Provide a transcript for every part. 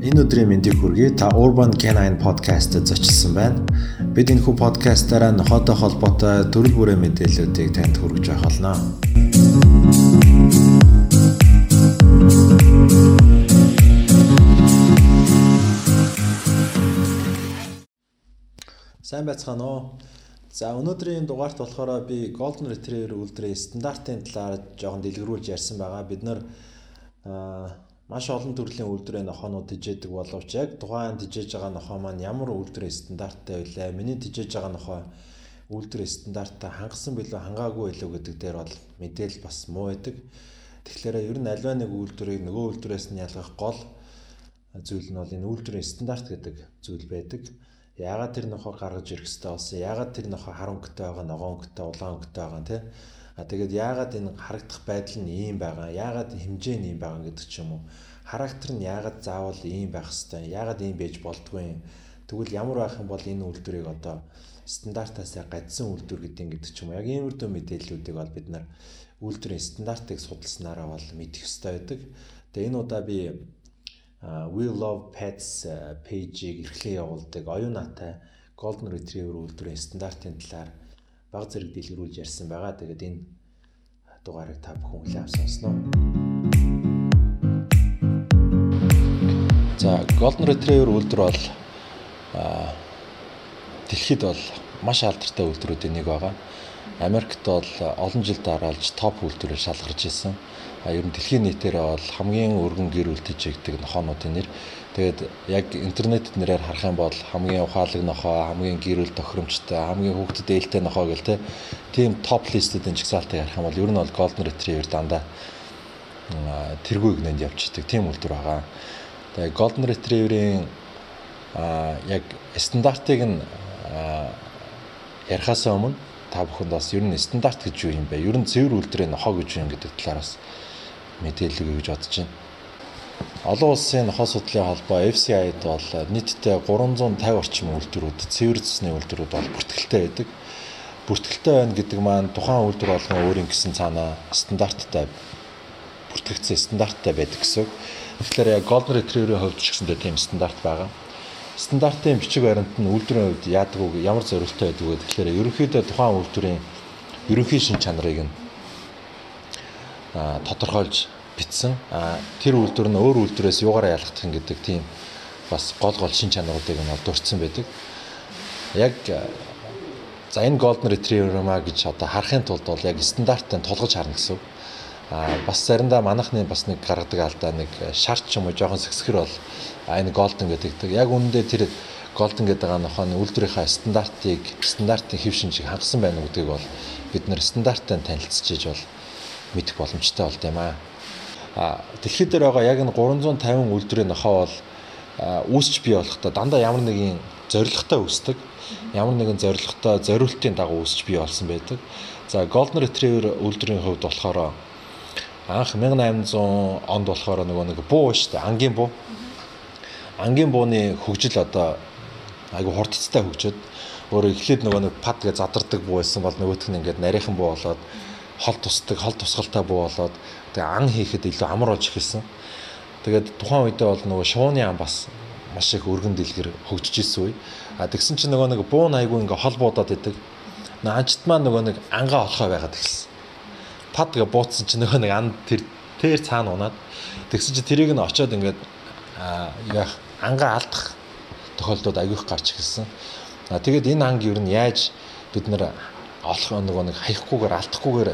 Энэ өдрийн мэндийг хүргэе. Та Urban Canine podcast-д зочилсан байна. Бид энэхүү подкастаараа нохотой холбоотой төрөл бүрийн мэдээллүүдийг танд хүргэж байх болно. Сайн байцгаана уу? За өнөөдрийн дугаарт болохоор би Golden Retriever үйлдвэрийн стандартын талаар жоохон дэлгэрүүлж ярьсан байгаа. Бид нэр маш олон төрлийн үйлдвэрийн нохоонууд тижээдэг боловч яг тухайн тижээж байгаа нохоо маань ямар үйлдвэрийн стандарттай вэ? Миний тижээж байгаа нохоо үйлдвэрийн стандарттай хангасан билүү хангаагүй байлуу гэдэг дээр бол мэдээлэл бас муу байдаг. Тэгэхээр ер нь альва нэг үйлдвэрийг нөгөө үйлдвэрээс нь ялгах гол зүйл нь бол энэ үйлдвэрийн стандарт гэдэг зүйл байдаг. Яагаад тэр нохоо гаргаж ирэх хэрэгтэй болсон? Яагаад тэр нохоо харан өнгөтэй байгаа, ногоон өнгөтэй, улаан өнгөтэй байгаа тийм А тэгээд яагаад энэ харагдах байдал нь ийм байгаа? Яагаад хэмжээ нь ийм байгаа гэдэг ч юм уу. Характер нь яагаад заавал ийм байх хэвээр? Яагаад ийм байж болдгүй? Тэгвэл ямар байх юм бол энэ үйлдвэрийг одоо стандартаас гадсан үйлдвэр гэдэг ч юм уу. Яг иймэрдүү мэдээллүүдийг бол бид нар үйлдвэрийн стандартыг судалснараа бол мэдэх ёстой байдаг. Тэгээ энэ удаа би We Love Pets пэйжийг эрхлэн явуулдаг оюун наатай Golden Retriever үйлдвэрийн стандартын талаар баг зэрэг дэлгэрүүлж ярьсан байгаа. Тэгээд энэ дугаарыг та бүхэн хүлээн авсан сонсноо. За Golden Retriever үйлдвэр бол дэлхийд бол маш алдартай үйлдвэрүүдийн нэг байгаа. Америкт бол олон жил дараалж топ үйлдвэрээр шалгарч ирсэн. А ер нь дэлхийн нийтээрээ бол хамгийн өргөн гэр бүл тэжээгдэг нохоонуудын нэр. Тэгээд яг интернетэд нэрээр харах юм бол хамгийн ухаалаг нохоо, хамгийн гэр бүл тохиромжтой, хамгийн хүүхдэд ээлтэй нохоо гэл те. Тийм топ листэдийн жагсаалтыг харах юм бол ер нь бол Golden Retriever дандаа тэргүй гнэнд явж идэг тийм үйлдвэр байгаа. Тэгээд Golden Retriever-ийн яг стандартыг нь ярихаас өмнө та бүхэнд бас ер нь стандарт гэж юу юм бэ? Ер нь цэвэр үйлдвэрийн нохоо гэж юм гэдэг талаараас мэдээлэл өгье гэж бодож байна. Олон улсын нохоо судлалын холбоо FCI-д бол нийтдээ 350 орчим үйлдвэрүүд цэвэр цэсний үйлдвэрүүд бол бүртгэлтэй байдаг. Бүртгэлтэй байна гэдэг маань тухайн үйлдвэр болгон өөрийн гэсэн цаанаа стандарттай бүртгэгдсэн стандарттай байдаг гэсэн. Тэгэхээр яг Golden Retriever-ийн хувьд ч гэсэндээ тийм стандарт байгаа. Стандартын бичиг баримт нь үйлдвэрийн хувьд яадаг уу ямар зорилттой байдаг вэ гэхээр ерөнхийдөө тухайн үйлдвэрийн ерөнхий шин чанарыг нь тодорхойлж бичсэн. Тэр үйлдвэр нь өөр үйлдвэрээс юугаараа ялгах юм гэдэг тийм бас гол гол шин чанаруудыг нь дурдсан байдаг. Яг за энэ Golden Retriever маа гэж одоо харахын тулд бол яг стандартын тулгаж харна гэсэн. А бас заримдаа манахны бас нэг гаргадаг алдаа нэг шарт ч юм уу жоохон сэксгэр бол энэ Golden гэдэг. Яг үүндээ тэр Golden гэдэг нохоо үйлдвэрийнхаа стандартыг стандартын хэв шинжийг хангасан байна гэдгийг бол бид нэр стандарттай танилцчихж бол мэдэх боломжтой болд юм аа. Дэлхийд дээр байгаа яг энэ 350 үйлдвэрийн нохоо бол үүсч бий болохдоо дандаа ямар нэгэн зорилготой үүсдэг. Ямар нэгэн зорилготой зориултын дагуу үүсч бий болсон байдаг. За Golden Retriever үйлдвэрийн хувьд болохоор анх 1800 онд болохоор нөгөө нэг буу дээ. Ангийн буу. Ангийн бууны хөгжил одоо айгу хурдцтай хөгжөөд өөр эхлээд нөгөө нэг пад гэж задардаг буу байсан бол нөгөөх нь ингээд нарийнхан буу болоод хол тусдаг, хол тусгалтай буу болоод тэгээ ан хийхэд илүү амар болж эхэлсэн. Тэгээд тухайн үедээ бол нөгөө шууны ан бас маш их өргөн дэлгэр хөгжиж исэн үе. А тэгсэн чинь нөгөө нэг буун айгүй ингээ хол буудаад идэг. Нөгөө анчт маань нөгөө нэг ангаа олохоо байгаад эхэлсэн. Пад гэ бууцсан чинь нөгөө нэг ан тэр тэр цаана унаад тэгсэн чинь тэрийг нь очиод ингээд яах ангаа алдах тохиолдлууд айгүйх гарч эхэлсэн. А тэгээд энэ анги юу нь яаж бид нэр олох нөгөө нэг хаягхгүйгээр алдахгүйгээр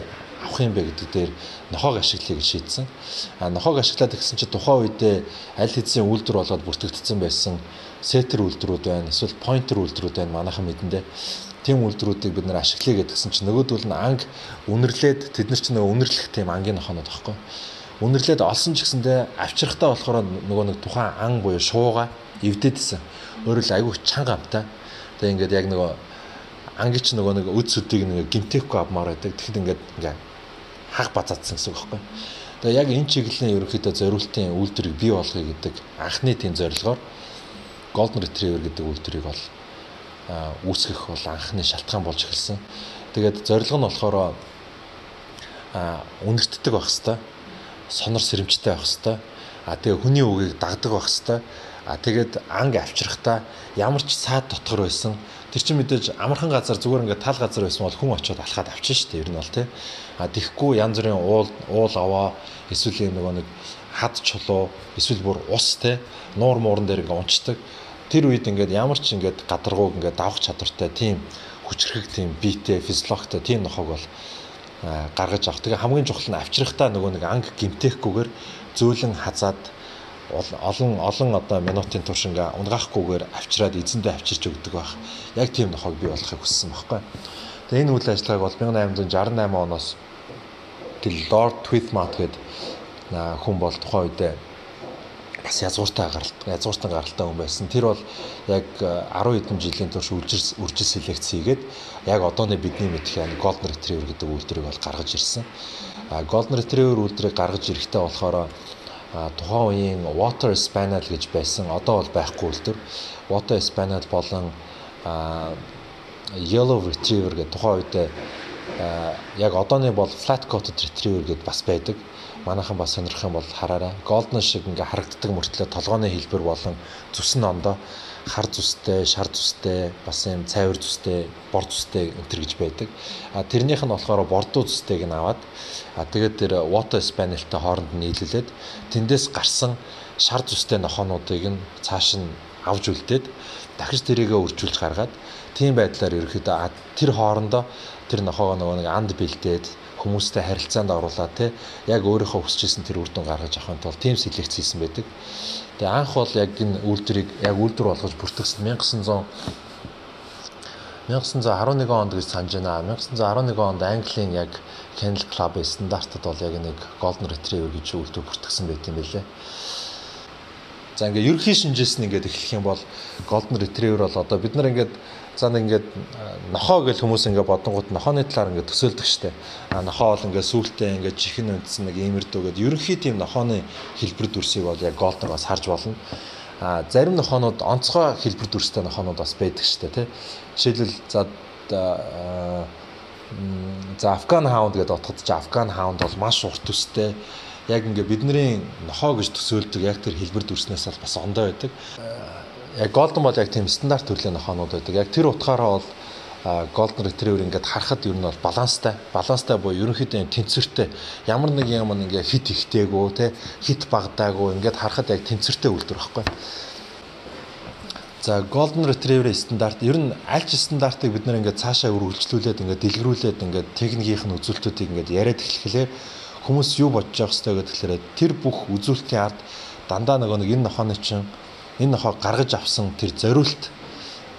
авах юм бэ гэдэг дээр нохоог ашиглахыг шийдсэн. А нохоог ашиглаад гэсэн чинь тухайн үедээ аль хэдийн үйлдвэр болоод бүртгэгдсэн байсан сетер үйлдвэрүүд байна. Эсвэл pointer үйлдвэрүүд байна. Манайхан мэдэндээ тийм үйлдвэрүүдийг бид нэр ашиглая гэдгсэн чинь нөгөөдөл нь анги үнэрлээд тэд нар ч нөгөө үнэрлэх тийм ангийн нохоонод байхгүй. Үнэрлээд олсон ч гэсэндээ авчрахтаа болохоор нөгөө нэг тухайн ан буюу шууга эвдэдсэн. Өөрөөр айгүй чанга амтай. Тэгээ ингээд яг нөгөө ангич нөгөө нэг үд сүдийг нэг гимтэхгүй авмаар байдаг. Тэгэхэд ингээд ингээ хаг базаадсан гэсэн үг байхгүй. Тэгээ яг энэ чиглэлийн ерөнхийдөө зориултын үйлдвэрийг бий болгоё гэдэг анхны тийм зорилгоор Golden Retriever гэдэг үйлдвэрийг бол үүсгэх бол анхны шалтгаан болж эхэлсэн. Тэгээд зорилго нь болохоор үнэртдэг байх хэвээр, сонор сэрэмжтэй байх хэвээр, А тэгээ хүний үгийг дагдаг байх хэвээр. А тэгээд анг авчрахтаа ямар ч цаад дотгор байсан. Тэр чинь мэдээж амархан газар зүгээр ингээд тал газар байсан бол хүн очиод алхаад авчин шүү дээ. Ер нь бол тий. А тэгэхгүй янз бүрийн уул уул аваа эсвэл нөгөө нэг хад чулуу эсвэл бүр ус тий нуур мууран дээр ингээд унцдаг. Тэр үед ингээд ямар ч ингээд гадаргууг ингээд давах чадвартай тийм хүчрхэг тийм биетэй физиологтой тийм нохог бол гаргаж авах. Тэгээ хамгийн чухал нь авчрахтаа нөгөө нэг анги гимтэхгүйгээр зөөлөн хазаад олон олон одоо минутын турш ингээ унгаахгүйгээр авчираад эзэндээ авчирч өгдөг байх. Яг тийм нохойг бий болохыг хүссэн байхгүй. Тэгээ энэ үйл ажиллагааг бол 1868 оноос тэл Lord Twithmount гэдэг хүн бол тухайн үедээ бас язгууртай гаралтай язгууртан гаралтай хүн байсан. Тэр бол яг 10 хэдэн жилийн турш үржил үржил селекц хийгээд яг одооны бидний мэдэх яг Golden Retriever гэдэг үйлдвэрийг бол гаргаж ирсэн. А Golden Retriever үйлдвэрийг гаргаж ирэхдээ болохоор тухайн үеийн Water Spaniel гэж байсан. Одоо бол байхгүй үлдэр. Water Spaniel болон Yellow Retriever гэдэг тухайн үедээ яг одооны бол Flat Coated Retriever гэдээ бас байдаг. Манайхан бас сонирх юм бол хараарай. Golden шиг ингээ харагддаг мөртлөө толгооны хэлбэр болон зүс нь ондоо хар зүстэй, шар зүстэй, бас юм цайвар зүстэй, бор зүстэй өнтер гэж байдаг. А тэрнийх нь болохоор бордуу зүстэйг нь аваад а тэгээд тэр water spaniel-тай хооронд нь нийлүүлээд тэндээс гарсан шар зүстэй нохоонуудыг нь цааш нь авж үлдээд дахиж тэрийгэ үржүүлж гаргаад тийм байдлаар ерөөхдөө тэр хоорондоо тэр нохоогоо нөгөө нэг анд бэлдээд хүмүүстэй харилцаанд оруулаад те яг өөрийнхөө хүсэж исэн тэр үр дүн гаргаж авахын тулд тийм селекц хийсэн байдаг. Тэгээ анх бол яг энэ үйлдвэрийг яг үйлдвэр болгож бүртгэсэн 1900 1911 онд гэж санаж байна. 1911 онд Английн яг Kennel Club-ийн стандартад бол яг нэг Golden Retriever гэж үйлдвэр бүртгэсэн байт юм байлээ. За ингээ ерөнхий шинжээс нь ингээд эхлэх юм бол Golden Retriever бол одоо бид нар ингээд за ингээд нохоо гэж хүмүүс ингээд бодонгууд нохооны талаар ингээд төсөөлдөг штэ. А нохоо бол ингээд сүултээ ингээд чихэн үндсэн нэг иймэрдүү гэдэг ерөнхий тийм нохооны хэлбэр дүрсийг бол яг Golden-оос харж болно. А зарим нохоонууд онцгой хэлбэр дүрстэй нохоонууд бас байдаг штэ тий. Жишээлбэл за за Afghan Hound гэдэг отгод чи Afghan Hound бол маш урт төстэй яг ингээ бидний нохоо гэж төсөөлдөг яг тэр хэлбэр дүрснээс бол бас ондоо байдаг. Яг Golden бол яг тийм стандарт төрлийн нохоонууд байдаг. Яг тэр утгаараа бол Golden Retriever ингээд харахад ер нь бол баланстай. Баланстай буюу ерөнхийдөө тэнцвэртэй. Ямар нэг юм ингээ хит ихтэйгөө те хит багдаагүй ингээд харахад яг тэнцвэртэй үйлдвэр байхгүй. За Golden Retriever стандарт ер нь аль ч стандартыг бид нэр ингээд цаашаа үргэлжлүүлээд ингээд дэлгэрүүлээд ингээд техникийн үзүүлэлтүүдийг ингээд яриад эхлэхлээр хүмүүс юу бодож явах хэрэгтэй гэхээр тэр бүх үзүүлэлтийн ард дандаа нөгөө нэг энэ нохооны чинь энэ нохоо гаргаж авсан тэр зориулт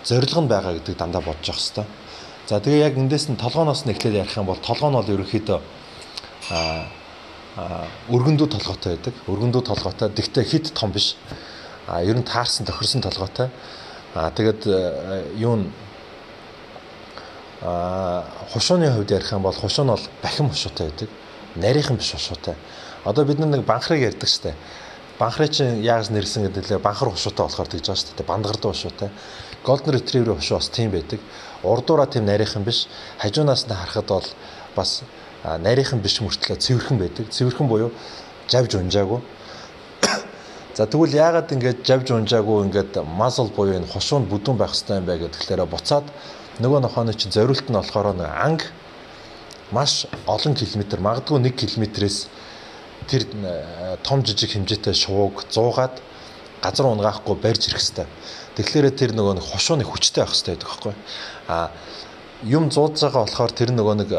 зорилго нь байгаа гэдэг дандаа бодож явах хэрэгтэй. За тэгээ яг эндээс нь толгооноос нь эхлээд ярих юм бол толгоо нь бол ерөөхдөө а өргөндөө толгойтой байдаг. Өргөндөө толгойтой. Тэгтээ хит том биш. А ер нь таарсан тохирсон толгойтой. А тэгээд юу н а хушууны хувьд ярих юм бол хушуу нь бол бахим хушуутай байдаг нарийнхан биш ушуутай. Одоо бид нэг банхрыг ярьдаг штэ. Банхрыг чинь яагаас нэрсэн гэдэг лээ банхар ушуутай болохоор тэгж байгаа штэ. Бандагардаг ушуутай. Golden Retriever ушуу бас тийм байдаг. Урдуура тийм нарийнхан биш. Хажуунаас нь харахад бол бас нарийнхан биш мөртлөө цэвэрхэн байдаг. Цэвэрхэн буюу жавж унжаагүй. За тэгвэл яагаад ингэж жавж унжаагүй ингээд muscle буюу энэ хушуунд бүдүүн байх хэрэгтэй юм бэ гэхээр буцаад нөгөө нохооны чинь зориулт нь болохоор анги маш олон километр магадгүй 1 км-ээс тэр э, том жижиг хэмжээтэй шувууг 100-аад газар унгаахгүй барьж ирэх хэвээр. Тэгэхээр тэр нөгөө нэг хушууны хүчтэй байх хэвээр байдаг байхгүй. А юм зуудж байгаа болохоор тэр нөгөө нэг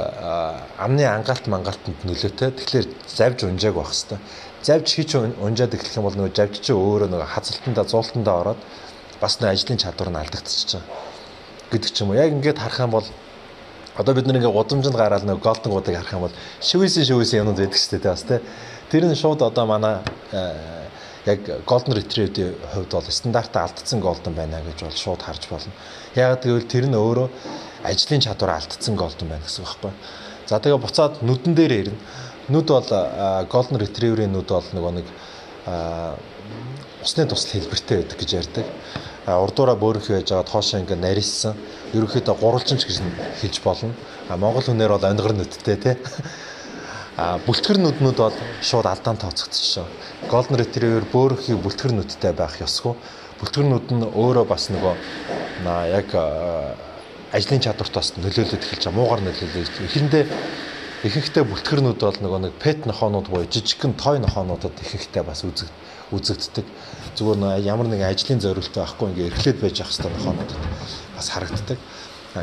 амны ангаалт мангаалтанд нөлөөтэй. Тэгэхээр завж унжааг байх хэвээр. Завж хич унжаад эхлэх юм бол нөгөө завж чи өөрөө нөгөө хазалтандаа зуултандаа ороод бас нөгөө ажлын чадвар нь алдагдчихж байгаа гэдэг ч юм уу. Яг ингээд харах юм бол Одоо бид нэг гудамжинд гараад нэг голдон гуудыг харах юм бол шивээсийн шивээсийн юмнууд байдаг шүү дээ бас тий. Тэр нь шууд одоо манай э, яг golden retriever-ийн хувьд бол стандартаа алдсан golden байна гэж бол шууд харж болно. Яг гэвэл тэр нь өөрөө ажлын чадвар алдсан golden байна гэсэн үг байхгүй. За тэгээ буцаад нүдэн дээр ирнэ. Нүд бол э, golden retriever-ийн нүд бол нөгөө нэг э, усны тусал хэлбэртэй байдаг гэж ярьдаг урдуура бөөрөнхий байж байгаа тоошоо ингээ нарийсан. Ерөнхийдөө гурвалжинч гэж хэлж болно. А монгол хүнээр бол онгор нүдтэй тий. А бүлтгэр нүднүүд бол шууд алдаан тооцогдчихсон. Golden Retriever бөөрөхийн бүлтгэр нүдтэй байх ёсгүй. Бүлтгэр нүд нь өөрөө бас нөгөө яг ажлын чадвартаас нөлөөлөд эхэлж байгаа. Муугар нөлөөлөж. Эхэндээ ихэнхдээ бүлтгэрнүүд бол нөгөө нэг пет нохоонууд буюу жижигхэн той нохоонуудад ихэнхдээ бас үзэг үзэгддэг. Зүгээр нэг ямар нэгэн ажлын зорилттой байхгүй ингээ эрхлээд байж ах хэвээр нохоонуудад бас харагддаг.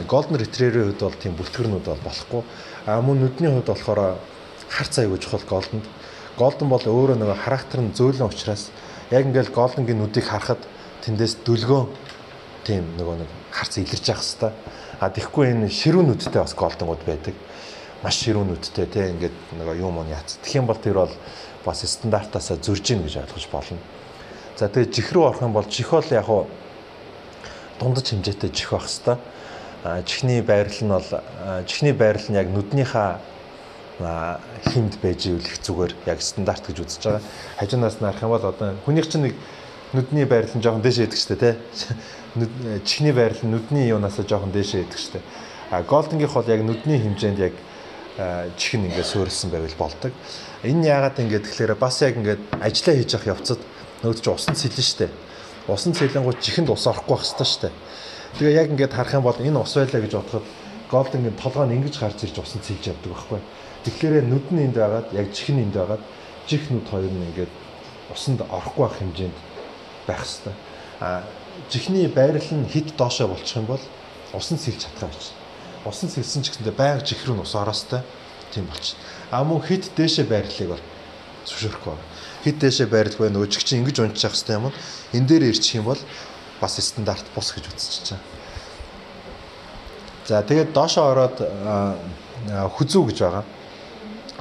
Golden Retriever-ийн хувьд бол тийм бүлтгэрнүүд бол болохгүй. А мөн нүдний хувьд болохоор хар цай гэж чухал Golden-д. Golden бол өөрөө нөгөө характер нь зөөлөн учраас яг ингээл Golden-гийн нүдийг харахад тэндээс дүлгөө тийм нөгөө нэг харц илэрж явах хэвээр. А тэгэхгүй энэ ширүүн нүдтэй бас Golden-гууд байдаг. Маш ширүүн нүдтэй те ингээд нөгөө юм уу яац. Тэгэх юм бол тэр бол бас стандартаасаа зөрж ийн гэж ойлгож болно. За тэгээ жих рүү орох юм бол жих бол яг уу дундаж хэмжээтэй жих байх хэвээр. А чихний байрал нь бол чихний байрал нь яг нүднийхаа химд байж ивэл их зүгээр яг стандарт гэж үзэж байгаа. Хажуунаас нь харах юм бол одоо хүнийх чинь нэг нүдний байрал нь жоохон дээшээ идэх штэ тий. Чихний байрал нь нүдний юунаас жоохон дээшээ идэх штэ. А голдингийнх бол яг нүдний хэмжээнд яг чих нь ингээд суурилсан байвал болдог. Энэ яагаад ингээд тэгэхээр бас яг ингээд ажиллаа хийж явах явцад нөгөө чи усан цэлэн штэ. Усан цэлэнгууд чихэнд ус орохгүй байх хэвээр штэ. Тэгээ яг ингээд харах юм бол энэ ус байлаа гэж бодоход голдингийн толгой нь ингэж гарч ирж усан цэлж явдаг байхгүй. Тэгэхээр нүд нь энд байгаад яг чих нь энд байгаад чих нүд хоёр нь ингээд усанд орохгүй байх хэмжээнд байх хэвээр. А чихний байрал нь хит доошоо болчих юм бол усан цэлж чадхаа гэж. Усан цэлсэн ч гэсэндээ байнга чих рүү ус ороостой тийм болчих. А мөн хит дээшээ байрлалыг бол зөвшөөрөхгүй. Хит дээшээ байрлал байна өжиг чинь ингэж унчих хэвээр юм. Энэ дээр ирчих юм бол бас стандарт бус гэж үзчихэж байгаа. За тэгээд доошоо ороод хүзүү гэж байгаа.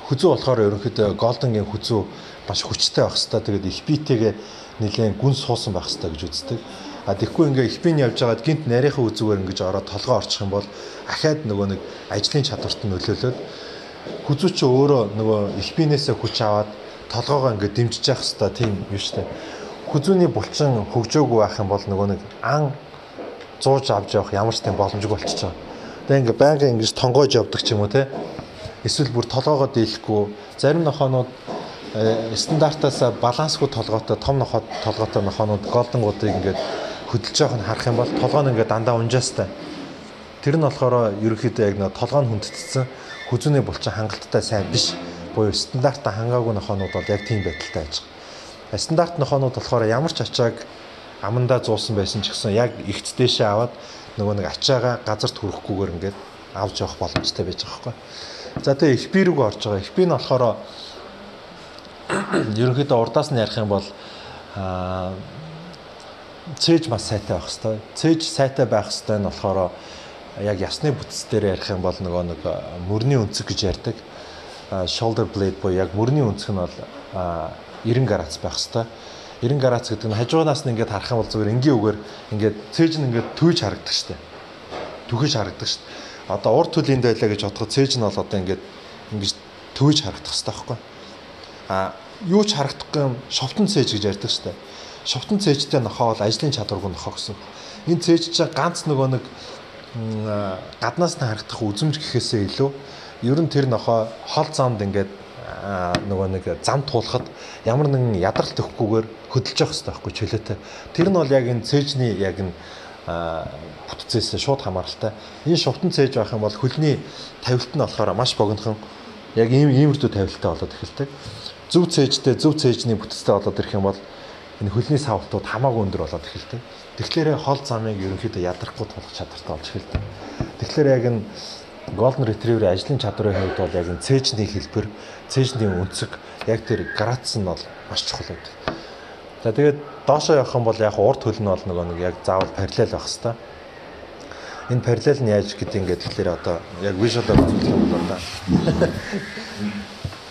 Хүзүү болохоор ерөнхийдөө голденгийн хүзүү маш хүчтэй байх хэвээр тэгээд их биетэйгээ нэлээд гүн суусан байх хэвээр гэж үздэг. А тэгэхгүй ингээ их бийн явж байгаад гинт нарийнхаа үзүүгээр ингэж ороод толгоо орчих юм бол ахаад нөгөө нэг ажлын чадварт нь нөлөөлөд хүзүү чи өөрөө нөгөө их биенээсээ хүч аваад толгоогоо ингээ дэмжиж явах хэвээр тийм юм дээ. Хүзүүний булчин хөгжөөгүй байх юм бол нөгөө нэг ан зууж авч явах ямар ч тийм боломжгүй болчихж байгаа. Тэгээ ингээ байнга ингэж тонгоож явдаг ч юм уу те. Эсвэл бүр толгоогоо дийлэхгүй зарим нохоонууд э, стандартаас балансгүй толгойтой том нохоо толгойтой нохоонууд голдонгуудыг ингээд хөдөлж явах нь харах юм бол толгой нь ингээд дандаа унжаастай. Тэр нь болохоор ерөөхдөө яг нэг толгой нь хүндэтсэн хүзүүний булчин хангалттай сайн биш буюу стандарт хангаагүй нохоонууд бол яг тийм байдалтай байж байгаа стандарт нохоонууд болохоор ямар ч ачааг амандаа зуусан байсан ч гэсэн яг ихт дэшээ аваад нөгөө нэг ачаагаа газарт хүрэхгүйгээр ингээд авч явах боломжтой байж байгаа байхгүй. За тэгээ их би рүү орж байгаа. Их би нь болохоор ерөнхийдөө урдаас нь ярих юм бол аа цээж маш сайтай байх хэвээр. Цээж сайтай байх хэвээр нь болохоор яг ясны бүтц дээр ярих юм бол нөгөө нэг мөрний өнцөг гэж ярьдаг. shoulder blade буюу яг мөрний өнцөг нь бол 90 градус байх хэвээр. 90 градус гэдэг нь хажуунаас нь ингээд харах юм бол зүгээр энгийн үгээр ингээд цээж нь ингээд түйж харагдаг штеп. Түгэж харагдаг штеп. Одоо урд түлэнд байлаа гэж бодоход цээж нь бол одоо ингээд ингэж түйж харагдах хэвээр байхгүй. А юу ч харагдахгүй юм шовтон цээж гэж ярьдаг штеп. Шовтон цээжтэй нохоо бол ажлын чадваргүй нохоо гэсэн. Энэ цээж чинь ганц нөгөө нэг гаднаас нь харагдах үзмж гэхээсээ илүү ер нь тэр нохоо хол замд ингээд нөгөө нэг зам туулахад ямар нэгэн ядаралт өгөхгүйгээр хөдөлж явах хэрэгтэй байхгүй чөлөөтэй. Тэр нь бол яг энэ цээжний яг энэ бүтцээс шууд хамааралтай. Энэ шувтан цээж байх юм бол хөлний тавилт нь болохоор маш богинохон яг ийм иймэрдүү тавилттай болоод эхэлдэг. Зөв цээжтэй зөв цээжний бүтцтэй болоод ирэх юм бол энэ хөлний савлтууд хамаагүй өндөр болоод эхэлдэг. Тэгэхээр хол замыг ерөнхийдөө ядрахгүй тулах чадвартай болж эхэлдэг. Тэгэхээр яг энэ Golden Retriever ажлын чадрын хувьд бол яг цээжний хэлбэр, цээжний өнцөг яг тэр градус нь бол маш чухал байдаг. За тэгээд доошоо явах юм бол яг урд хөл нь бол нөгөө нэг яг заавал параллел байх хэвээр. Энэ параллел нь яаж гэдэг ингээд тэгэхээр одоо яг visual-аар үзүүлэх юм бол одоо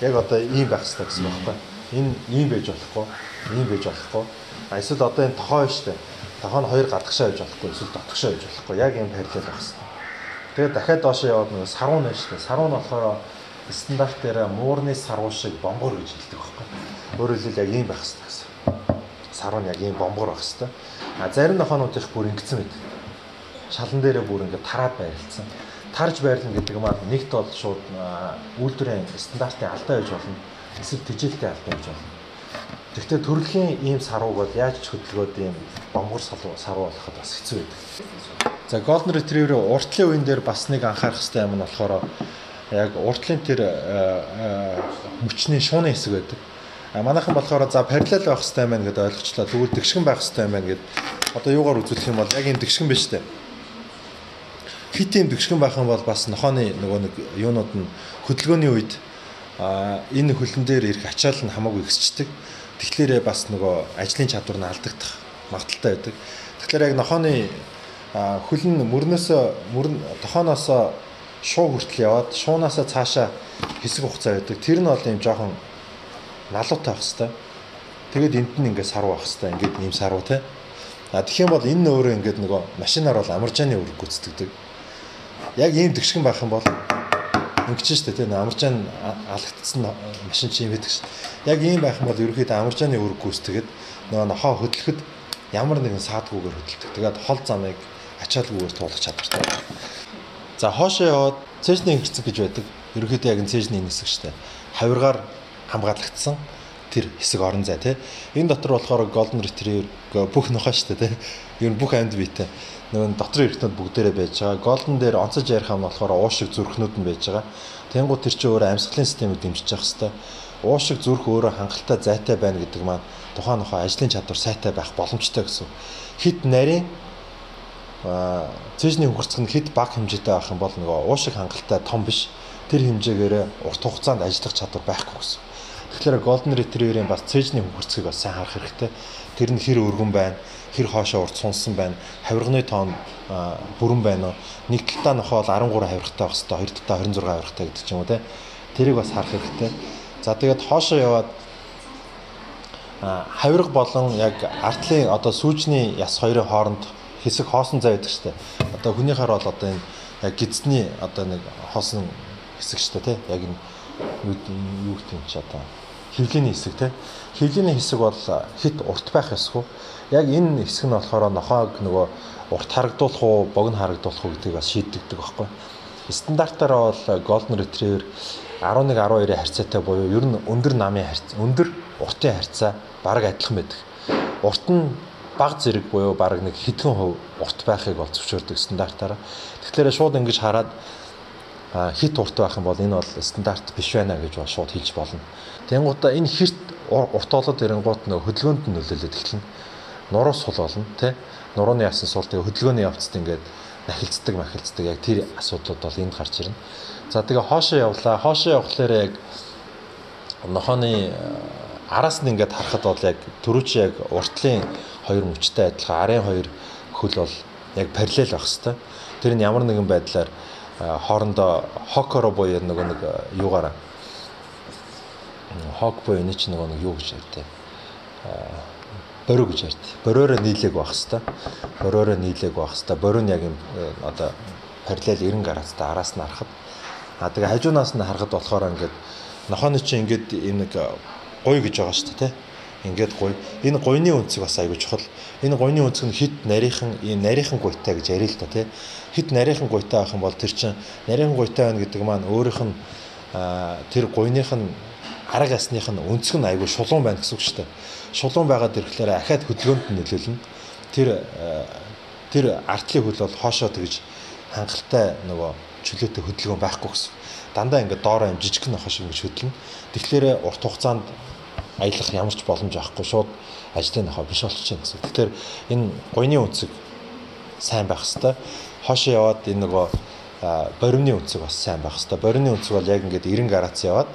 яг одоо ийм байх хэвээр гэсэн байна байхгүй. Энэ ийм байж болохгүй, ийм байж болохгүй. А эсвэл одоо энэ тохоо дээ. Тохоо нь хоёр гадагшаа байж болохгүй, эсвэл дотгошоо байж болохгүй. Яг ийм параллел байх хэвээр. Тэгээд дахиад доошоо яваад нэг саруу нэ дээ. Саруу нь болохоор стандарт дээр муурны саруу шиг бомбор гэж хэлдэг байхгүй. Өөрөөр хэлбэл яг ийм байх хэрэгтэй гэсэн. Саруу нь яг ийм бомбор байх хэрэгтэй. А зарим нохоонууд их бүр ингэсэн мэт. Шалан дээрээ бүр ингэ тараад байрлцсан. тарж байрлна гэдэг маань нэгт бол шууд үйлдвэрийн стандартын алдаа гэж болно. Эсвэл тэжээлтэй алдаа гэж болно. Гэхдээ төрөлхийн ийм сарууг бол яаж ч хөдөлгөөд ийм бомгор саруу болоход бас хэцүү байдаг. За Golden Retriever уртлын үеин дээр бас нэг анхаарах хэрэгтэй юм нь болохоор яг уртлын тэр мөчний шууны хэсэг байдаг. А манайхан болохоор за параллел байх хэрэгтэй байна гэдээ ойлгочлаа. Тэгвэл дэгшгэн байх хэрэгтэй байна гэд одоо юугаар үзүүлэх юм бол яг энэ дэгшгэн биш үү? хит юм дэгшгэн байх юм бол бас нохооны нөгөө нэг юунууд нь хөдөлгөөний үед энэ хөлн дээр ирэх ачаал нь хамаагүй ихсчдэг. Тэгэхээр бас нөгөө ажлын чадвар нь алдагдах магадaltaй байдаг. Тэгэхээр яг нохооны хөлн мөрнөөсөө мөрн тохооноос шуу хүртэл яваад шуунаасаа цаашаа хэсэг хугацаа байдаг. Тэр нь бол юм жоохон налуутай байх хэвээр. Тэгээд энд нь ингээд саруу байх хэвээр. Ингээд ийм саруу те. А тэгэх юм бол энэ өөрөө ингээд нөгөө машинаар бол амаржааны үрг гүйцэтгэдэг яг ийм тгшгэн байх юм бол ингэж штэ тийм амаржаан алагдсан машин чинь байдаг ш. Яг ийм байх юм бол ерөөхдөө амаржааны үүрэг гүйцэтгэд нөгөө нохоо хөдлөхөд ямар нэгэн саадгүйгээр хөдөлдөг. Тэгээд хол замыг ачаалгүйгээр туулах чадвартай. За хоошоо яваад цэжний хэсэг гэж байдаг. Ерөөхдөө яг энэ цэжний хэсэг штэ. Хавиргаар хамгаалагдсан тэр хэсэг орон зай тий. Энэ дотор болохоор golden retriever бүх нохоо штэ тий. Ер нь бүх амьд биетэй нөгөө дотрын эргэтнүүд бүгдээрээ байж байгаа. Голден дээр онцож ярих юм болохоор уушиг зүрхнүүд нь байж байгаа. Тэнгууд тэр чинь өөрөө амьсгалын системийг дэмжиж явах хэвээр. Уушиг зүрх өөрөө хангалттай зайтай байна гэдэг маань тухайн нохоо ажлын чадвар сайтай байх боломжтой гэсэн. Хит нарийн цэжний хөрцөг нь хит баг хэмжээтэй байх юм бол нөгөө уушиг хангалттай том биш. Тэр хэмжээгээр урт хугацаанд ажиллах чадвар байхгүй гэсэн. Тэгэхээр Golden Retriever-ийн бас цэжний хөрцгийг бас сайн харах хэрэгтэй. Тэр нь хэр өргөн байна хэр хоошоо урт сунсан байна. Хавирганы тоон бүрэн байна уу? Нэг талтаа нохоо бол 13 хавиргатай байх хэвээр, хоёр талтаа 26 хавиргатай гэдэг ч юм уу те. Тэрийг бас харах хэрэгтэй. За тэгээд хоошоо яваад хавирга болон яг артлын одоо сүүжний яс хоёрын хооронд хэсэг хоосон зай байдаг штэ. Одоо хүнийхээр бол одоо энэ яг гидсний одоо нэг хоосон хэсэг штэ тий. Яг энэ юу гэдэг юм чи одоо хөвлөний хэсэг тий. Хөвлөний хэсэг бол хит урт байх ёсгүй яг энэ хэсэг нь болохоор нохоог нөгөө урт харагдуулах уу, богино харагдуулах уу гэдгийг бас шийддэг байхгүй. Стандартаараа бол Golden Retriever 11 12-ийн харьцаатай буюу ер нь өндөр намын харьцаа, өндөр уртын харьцаа бараг адилхан байдаг. Урт нь баг зэрэг буюу бараг нэг хэдхэн хувь урт байхыг бол зөвшөөрдөг стандартаараа. Тэгэхээр шууд ингэж хараад хит урт байх юм бол энэ бол стандарт биш байна гэж бол шууд хэлж болно. Тэнгуудаа энэ хит урт болоод ирэнгуут нөх хөдөлгөөнд нь нөлөөлөд эхэлнэ нуруу сул болно тий. Нурууны ясан сул тэгээ хөдөлгөөний явцад ингээд нахилцдаг махилцдаг яг тэр асуудлууд бол энд гарч ирнэ. За тэгээ хоошоо явлаа. Хоошоо явхлаар яг нохооны э, араас нь ингээд харахад бол яг төрүүч яг уртлын хоёр мөчтэй адилхан арын хоёр хөл бол яг параллел байх хэвээр. Тэр нь ямар нэгэн байдлаар хоорондоо хокоро буюу нөгөө нэг э, юугаараа хок буюу энэ ч нөгөө нэг юу гэж ярьдаг бориу гэж ярьд. Бориороо нийлээг байх хэвээр. Бориороо нийлээг байх хэвээр. Бориу нь яг юм э, одоо параллел 90 градустай араас нь харахад а тэгээ хажуунаас нь харахад болохоор ингээд нохооны чинь ингээд юм нэг гуй гэж байгаа шүү дээ тий. Ингээд гуй. Энэ гуйны үнцэг бас айгүй чухал. Энэ гуйны үнцэг нь хит нарийнхан ийм нарийнхан гуйтай гэж ярил л та тий. Хит нарийнхан гуйтай байх юм бол тэр чинь нарийнхан гуйтай байна гэдэг маань өөрийнх нь тэр гуйных нь арга ясных нь өнцөг нь айгүй шулуун байна гэсэн үг шүү дээ шулуун байгаад ирэхлээр ахаад хөдөлгөөнд нөлөөлнө. Тэр тэр артлын хөл бол хоошоо тэгж хангалттай нөгөө чөлөөтэй хөдөлгөөн байхгүй гэсэн. Дандаа ингээд доороо юм жижиг нөхөш шиг ингэж хөдлөнө. Тэгэхээр урт хугацаанд аялах ямар ч боломж авахгүй шууд ажлын нөхөө биш болчихно гэсэн. Тэгэхээр энэ гойны үнцэг сайн байх хэвээр. Хоошоо яваад энэ нөгөө боримны үнцэг бас сайн байх хэвээр. Боримны үнцэг бол яг ингээд 90 градус яваад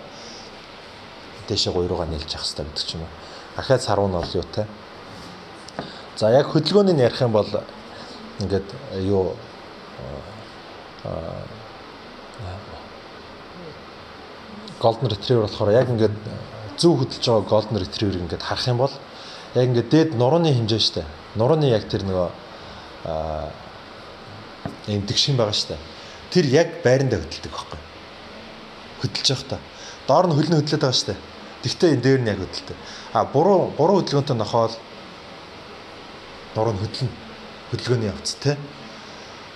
дээшээ 3 руугаа нэлж явах хэвээр гэдэг ч юм уу ахаад саруу нь бол юутай. За яг хөдөлгөөнийг ярих юм бол ингээд юу Golden Retriever болохоор яг ингээд зөв хөдөлж байгаа Golden Retriever ингээд харах юм бол яг ингээд дээд нурууны хэмжээ штэ. Нурууны яг тэр нөгөө эмдэг шин байгаа штэ. Тэр яг байрандаа хөдөлдөг байхгүй. Хөдөлж явах та. Доор нь хөлн хөдлөд байгаа штэ. Тэгтээ энэ дээр нь яг хөдөлдөг. А буруу буруу хөдөлгөөнтэй нохоол нуруу нь хөдлөн хөдөлгөөний явц те.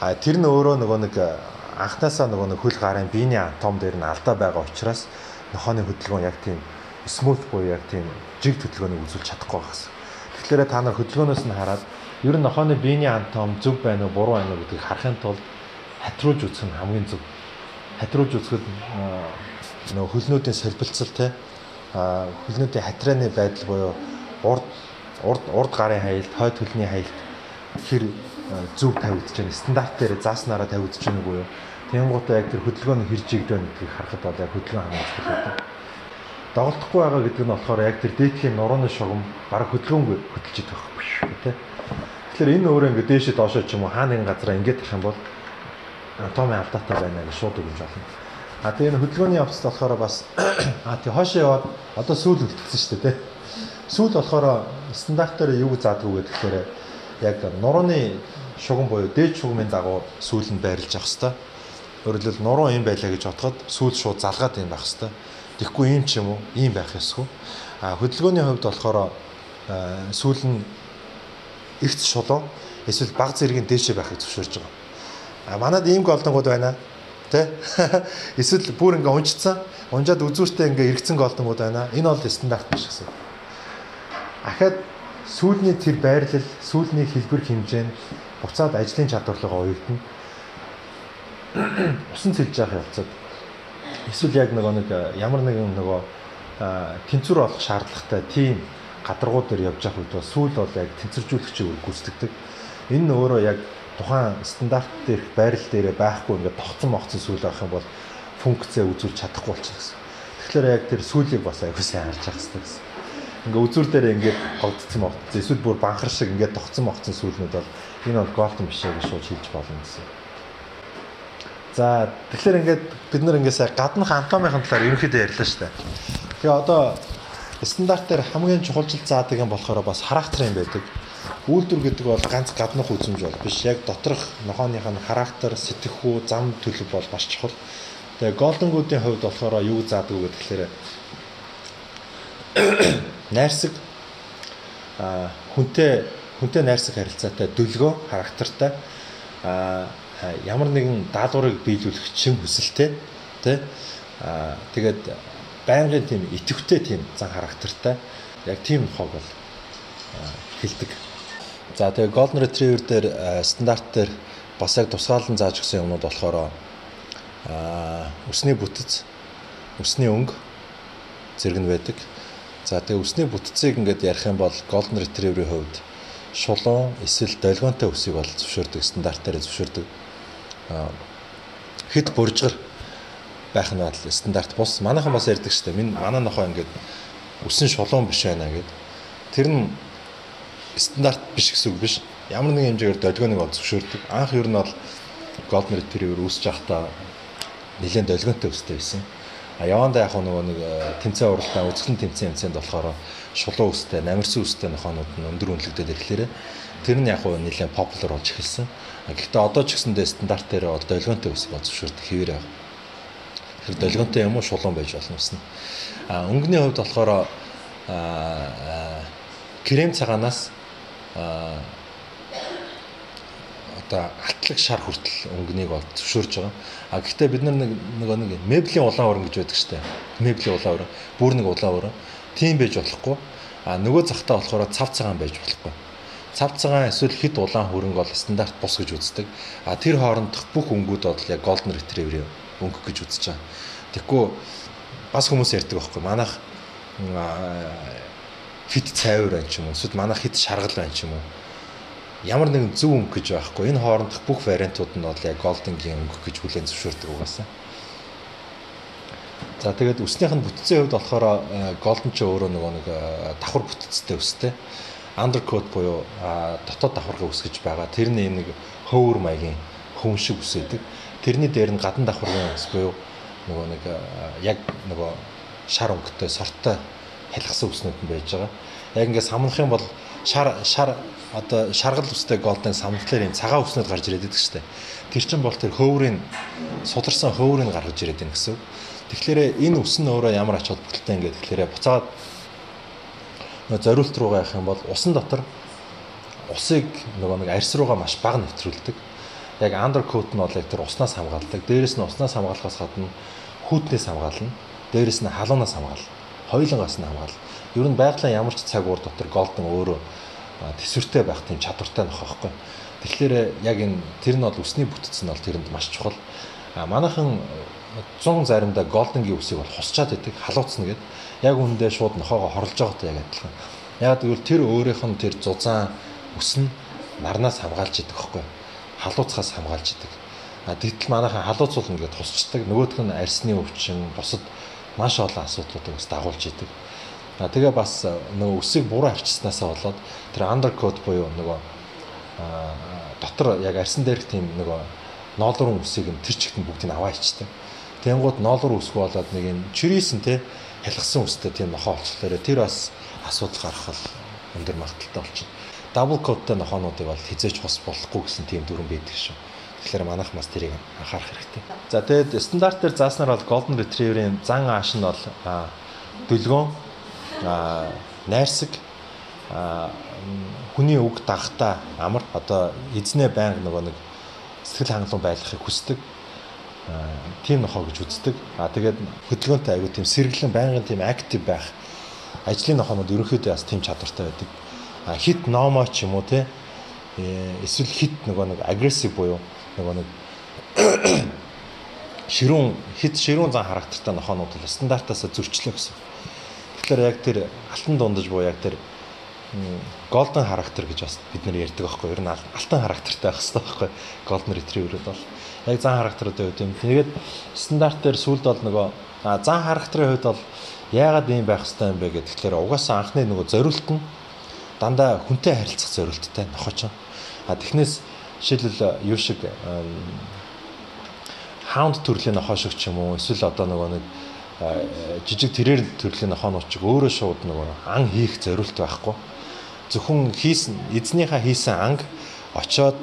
А тэр нь өөрөө нөгөө нэг анхнаасаа нөгөө нэг хөл гарын биений атом дээр нь алдаа байгаа учраас нохооны хөдөлгөөн яг тийм смут буюу яг тийм жиг хөдөлгөөнийг үзүүлж чадахгүй байгаас. Тэгэхээр та нар хөдөлгөөнөөс нь хараад ер нь нохооны биений атом зөв байна уу буруу байна уу гэдгийг харахын тулд хатруулж үзэх нь хамгийн зөв. Хатруулж үзэхэд нөгөө хөлнүүдийн солилцол те хөлнүүдийн хатрааны байдал буюу урд урд урд гарын хайлт, хойд хөлний хайлт хэр зөв тавигдж байна. Стандарт дээр зааснараа тавигдж байна уу юу? Тэнгуутаа яг тэр хөдөлгөөний хэр жигд байна гэдгийг харахад бол яг хөдөлгөөн хамгаалах хэрэгтэй. Доголдохгүй байгаа гэдэг нь болохоор яг тэр дээдхийн нурууны шугам бараг хөдөлгөөнгүй хөдөлж идэх шүү дээ. Тэгэхээр энэ өөрөө ингээд дээшээ доошоо ч юм уу хааны газараа ингээд тах юм бол атомын алдаатай байна гэж шууд өгч болно. А энэ хөдөлгөөний явцд болохоор бас а тий хоошоо яваад одоо сүүл үлдсэн шүү дээ тий. Сүүл болохоор стандартаар юу заадгүй гэхээр яг нурууны шугам буюу дээд шугамын дагуу сүүл нь байрлаж авах хэвээр. Өөрөлдөл нуруу юм байлаа гэж бодоход сүүл шууд залгаад юм байх хэвээр. Тэгэхгүй юм ч юм уу? Ийм байх ёсгүй. А хөдөлгөөний хувьд болохоор сүүл нь ихт шулуу эсвэл баг зэргийн дээшээ байхыг зөвшөөрж байгаа. А манад ийм голдонгууд байна тэ эсвэл бүр ингээ унжцсан унжаад үзүүртэй ингээ эргэцэн голдонгууд байна энэ бол стандарт биш гэсэн ахаад сүүлний тэр байрлал сүүлний хэлбэр хэмжээ нь буцаад ажлын чадварлага оюутна усан цэлж явах явцад эсвэл яг нөгөө нэг ямар нэгэн нөгөө тэнцвэр олох шаардлагатай тийм гадаргуу дээр явж явах үед бол сүүл бол яг тэнцвэржүүлэгчийг гүйцэтгэдэг энэ нь өөрөө яг тухайн стандарт дээрх байрал дээрээ байхгүй ингээд тогтсон могцсон сүүл авах юм бол функцээ үзүүлж чадахгүй болчихно гэсэн. Тэгэхээр яг тэр сүүлийг бас аягүй сайн харж явах хэрэгтэй гэсэн. Ингээ үзүүр дээр ингээд голдсон могцсон эсвэл бүр банхар шиг ингээд тогтсон могцсон сүүлнүүд бол энэ бол голдон биш гэж шууд хэлж болно гэсэн. За тэгэхээр ингээд бид нар ингээд сая гаднах анатомийн талаар ерөнхийдөө ярьлаа шүү дээ. Тэгээ одоо стандарт дээр хамгийн чухалчил заадаг юм болохоор бас характер юм байдаг Үйлдвэр гэдэг бол ганц гаднах үзмж бол биш. Яг доторх нохооных нь характер, сэтгэхүй, зам төлөв бол маш чухал. Тэгээ голдонгуудын хувьд болохоор юу заадаг вэ гэхээр найрсаг а хүнтэй хүнтэй найрсаг харилцаатай дүлгөө характертай а ямар нэгэн даалгаврыг биелүүлэх чин хүсэлтэй тий а тэгээд байнгын тийм итэвхтэй тийм зан характертай яг тийм хог бол хилдэг. За тэгээ Golden Retriever дээр стандарт дээр бас яг тусгаалan зааж өгсөн юмнууд болохоор аа өсний бүтэц, өсний өнгө зэрэг нь байдаг. За тэгээ өсний бүтцийг ингээд ярих юм бол Golden Retriever-ийн хувьд шулуун эсвэл долгионтой өсийг бол зөвшөөрдөг стандартаар зөвшөөрдөг. Хэд буржгар байх нь бол стандарт бус. Манайхан бас ярьдаг шүү дээ. Минь манай нохоо ингээд өсөн шулуун биш байна гэд. Тэр нь стандарт биш гэсэн үг биш. Ямар нэгэн хэмжээгээр долгионыг ол зөвшөөрдөг. Анх ер нь бол Golden Retriever үүсэж байхдаа нэлээд долгионтой өстэй байсан. А явандаа яг нөгөө нэг э, тэмцээн уралдаан үзэсгэлэн тэмцээн хэмцээнд болохоор шулуу өстэй, намирсан өстэй нохоонууд нь өндөр үнэлэгдээд ирэхлээр тэр нь яг нэлээд популяр болж эхэлсэн. Гэхдээ одоо ч гэсэндээ стандарт дээр бол долгионтой өсөг зөвшөөрдөг хэвээр байна. Тэр долгионтой юм уу шулуун байж болно гэсэн. А өнгөний хувьд болохоор а крем цагаанаас а одоо алтлаг шар хүртэл өнгөнийг бол зөвшөөрж байгаа. А гэхдээ бид нар нэг нөгөө нэг меблийн улаан уран гэж байдаг штэ. Меблийн улаан уран, бүр нэг улаан уран. Тийм байж болохгүй. А нөгөө захтаа болохоор цав цагаан байж болохгүй. Цав цагаан эсвэл хит улаан хөрөнгө бол стандарт бус гэж үздэг. А тэр хоорондох бүх өнгүүд бол яг golden retriever өнгө гэж үзэж байгаа. Тэгэхгүй бас хүмүүс ярьдаг байхгүй. Манайх хит цайвар байна ч юм уу эсвэл манайх хит шаргал байна ч юм уу ямар нэгэн зөв өнгө гэж байхгүй энэ хоорондох бүх вариантууд нь бол яг голденгийн өнгө гэж хүлээн зөвшөөрдөг угаасаа за тэгээд өснийх нь бүтцийн хувьд болохоор голден ч өөрөө нөгөө нэг давхар бүтцтэй өстэй undercoat буюу дотоод давхаргаа үсгэж байгаа тэрний нэг хөвөр маягийн хүн шиг үсэдэг тэрний дээр нь гадна давхаргийн ус буюу нөгөө нэг яг нөгөө шар өнгөтэй сортой халихсан үснүүд нь байж байгаа. Яг ингээд самнах юм бол шар шар одоо шаргал үстэй голдын самналаар юм цагаан үснүүд гарч ирээд байдаг шүү дээ. Тэр чинь бол тэр хөврийн сударсан хөврийг гаргаж ирээд байна гэсэн. Тэгэхээр энэ үс нь өөрөө ямар ач холбогдолтой ингээд тэгэхээр буцаад зориулт руугаа явах юм бол усан дотор усыг нөгөө нэг арьс руугаа маш бага нэвтрүүлдэг. яг undercoat нь бол яг тэр уснаас хамгаалдаг. Дээрээс нь уснаас хамгаалахаас гадна хүүтнээс хамгаална. Дээрээс нь халуунаас хамгаална. Хоёулангаас нь хамгаална. Ер нь байгалийн ямар ч цаг уур дотор голдон өөрөө төсвөртэй байх тийм чадвартай нөх байхгүй. Тэгэхээр яг энэ тэр нь бол усны бүтц нь бол тэрэнд маш чухал. А манайхан 100 заримдаа голденгийн үсийг бол хусчаад идэг, халууцна гэдэг. Яг үүндээ шууд нохоогоо хорлож байгаатай яг адилхан. Яг тэгвэл тэр өөрийнх нь тэр зузаан үс нь нарнаас хамгаалж идэг байхгүй халууцхаас хамгаалж идэг. А тэгтэл манайхан халууцуулна гэдээ тусчдаг. Нөгөөх нь арсны өвчин, бусад маш олон асуудлуудыг бас дагуулж идэг. А тэгээ бас нөгөө өсийг буруу арчснаасаа болоод тэр undercoat буюу нөгөө дотор яг арсан дээрх тийм нөгөө ноолрын үсийг нь тэр чигт нь бүгдийг аваа ичдэг. Тэнгууд ноолрын үсгүй болоод нэг юм чирийсэн те хялгсан үстэй тийм нохоо олчлоо. Тэр бас асуудал гаргах өндөр магадaltaй болчихно дабл кодтай нохоонуудыг бол хизээч хос болохгүй гэсэн тийм дүрэн байдаг шүү. Тэгэхээр манайх бас тэрийг анхаарах хэрэгтэй. За тэгээд стандарт дээр зааснаар бол Golden Retriever-ийн зан ааш нь бол дүлгөөн найрсаг хүний үг дагтаа амар одоо эзнээ байнга нөгөө нэг сэтгэл хангалуун байхыг хүсдэг тийм нохоо гэж үздэг. А тэгээд хөдөлгөөнтэй аягүй тийм сэргэлэн байнгын тийм актив байх ажлын нохоонууд ерөнхийдөө бас тийм чадвартай байдаг хит номо ч юм уу те э, эсвэл хит нөгөө нэг агрессив буюу нөгөө нэг ширүүн хит ширүүн зан характертай нохоонууд л стандартаас зөрчлөө гэсэн. Тэгэхээр яг тэр алтан дундаж буюу яг тэр голден характер гэж бас бид нар ярьдаг байхгүй юу? Ер нь алтан характертай байх хэрэгтэй байхгүй голден ретриверүүд бол яг зан характеруудын хувьд юм. Тэгээд стандарт дээр сүлд бол нөгөө зан характерын хувьд бол яагаад ийм байх хэрэгтэй юм бэ. Тэгэхээр угаасаа анхны нөгөө зориулт нь дандаа хүнтэй харилцах зорилттой нохоч. А технээс жишээлбэл юу шиг хаунд төрлийн нохоо шиг ч юм уу эсвэл одоо нөгөө нэг жижиг тэрээр төрлийн нохоонууд ч өөрөө шууд нөгөө ан хийх зорилт байхгүй. Зөвхөн хийсэн эзнийхээ хийсэн анг очоод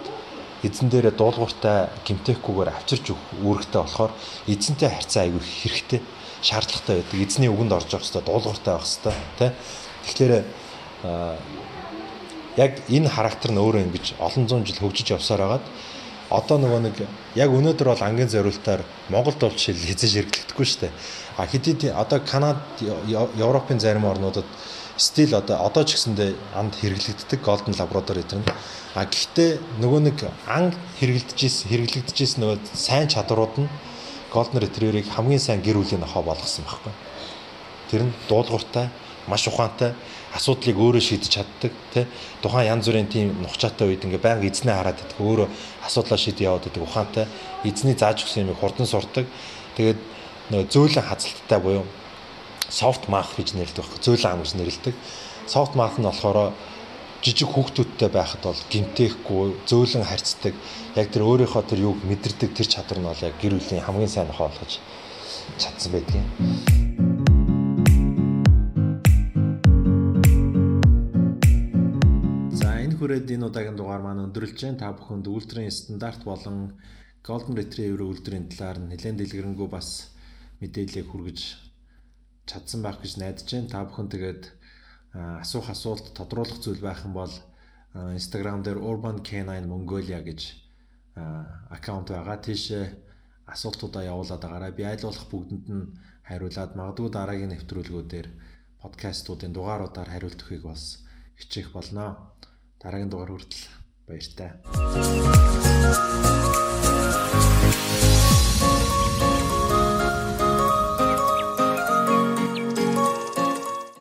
эзэн дээрээ дуулууртай гимтэхгүйгээр авчирч үүрэгтэй болохоор эзэнтэй харьцаа аягүй хэрэгтэй шаардлагатай байдаг. Эзний үгэнд орж явах хэрэгтэй, дуулууртай байх хэрэгтэй, тэ. Тэгэхээр яг энэ характер нь өөрөө ингэж олон зуун жил хөгжиж явсаар хагаад одоо нөгөө нэг яг өнөөдөр бол ангийн зориултаар Монголд бол жишээл хязгаарч хэрэглэгдэхгүй шүү дээ. А хэдий одоо Канад, Европын зарим орнуудад стил одоо одоо ч гэсэндээ анд хэрэглэгддэг Golden Labrador гэдэг нь. А гэхдээ нөгөө нэг ан хэрэглэгдэж хэрэглэгдэж нөгөө сайн чадрууд нь Golden Retriever-ыг хамгийн сайн гэр бүлийн нохоо болгосон байхгүй. Тэр нь дуулууртай, маш ухаантай асуудлыг өөрөө шийдэж чаддаг тий тухайн янз бүрийн тийм нухчаатай үед ингээ байнга эзнээ хараад идэх өөрөө асуудлаа шийд яваад идэх ухаантай эзний зааж өгсөн юмыг хурдан сурдаг тэгээд нөгөө зөөлөн хазалттай буюу soft math гэж нэрлэдэг байхгүй зөөлөн ам гэж нэрлэдэг. Soft math нь болохоор жижиг хүүхдүүдтэй байхад бол гимтэхгүй зөөлөн харьцдаг. Яг тэр өөрийнхөө тэр юуг мэдэрдэг тэр чадвар нь бол яг гэр бүлийн хамгийн сайн нохоо болгож чадсан байдгийг хүрээд энэ удаагийн дугаар маань өндөрлж जैन та бүхэнд ультрийн стандарт болон Golden Retriever үйлдвэрийн талаар нэлээд дэлгэрэнгүй бас мэдээлэл хүргэж чадсан байх гэж найдаж байна. Та бүхэн тэгээд асуух асуулт тодруулах зүйл байх юм бол Instagram дээр Urban K9 Mongolia гэж аккаунт байгаа. Тийшээ асуултуудаа явуулаад байгаарай. Би аль болох бүгдэнд нь хариулаад магадгүй дараагийн нэвтрүүлгүүдээр подкастуудын дугааруудаар хариулт өгөхийг бас хичээх болно дараагийн дугаар хүртэл баяртай.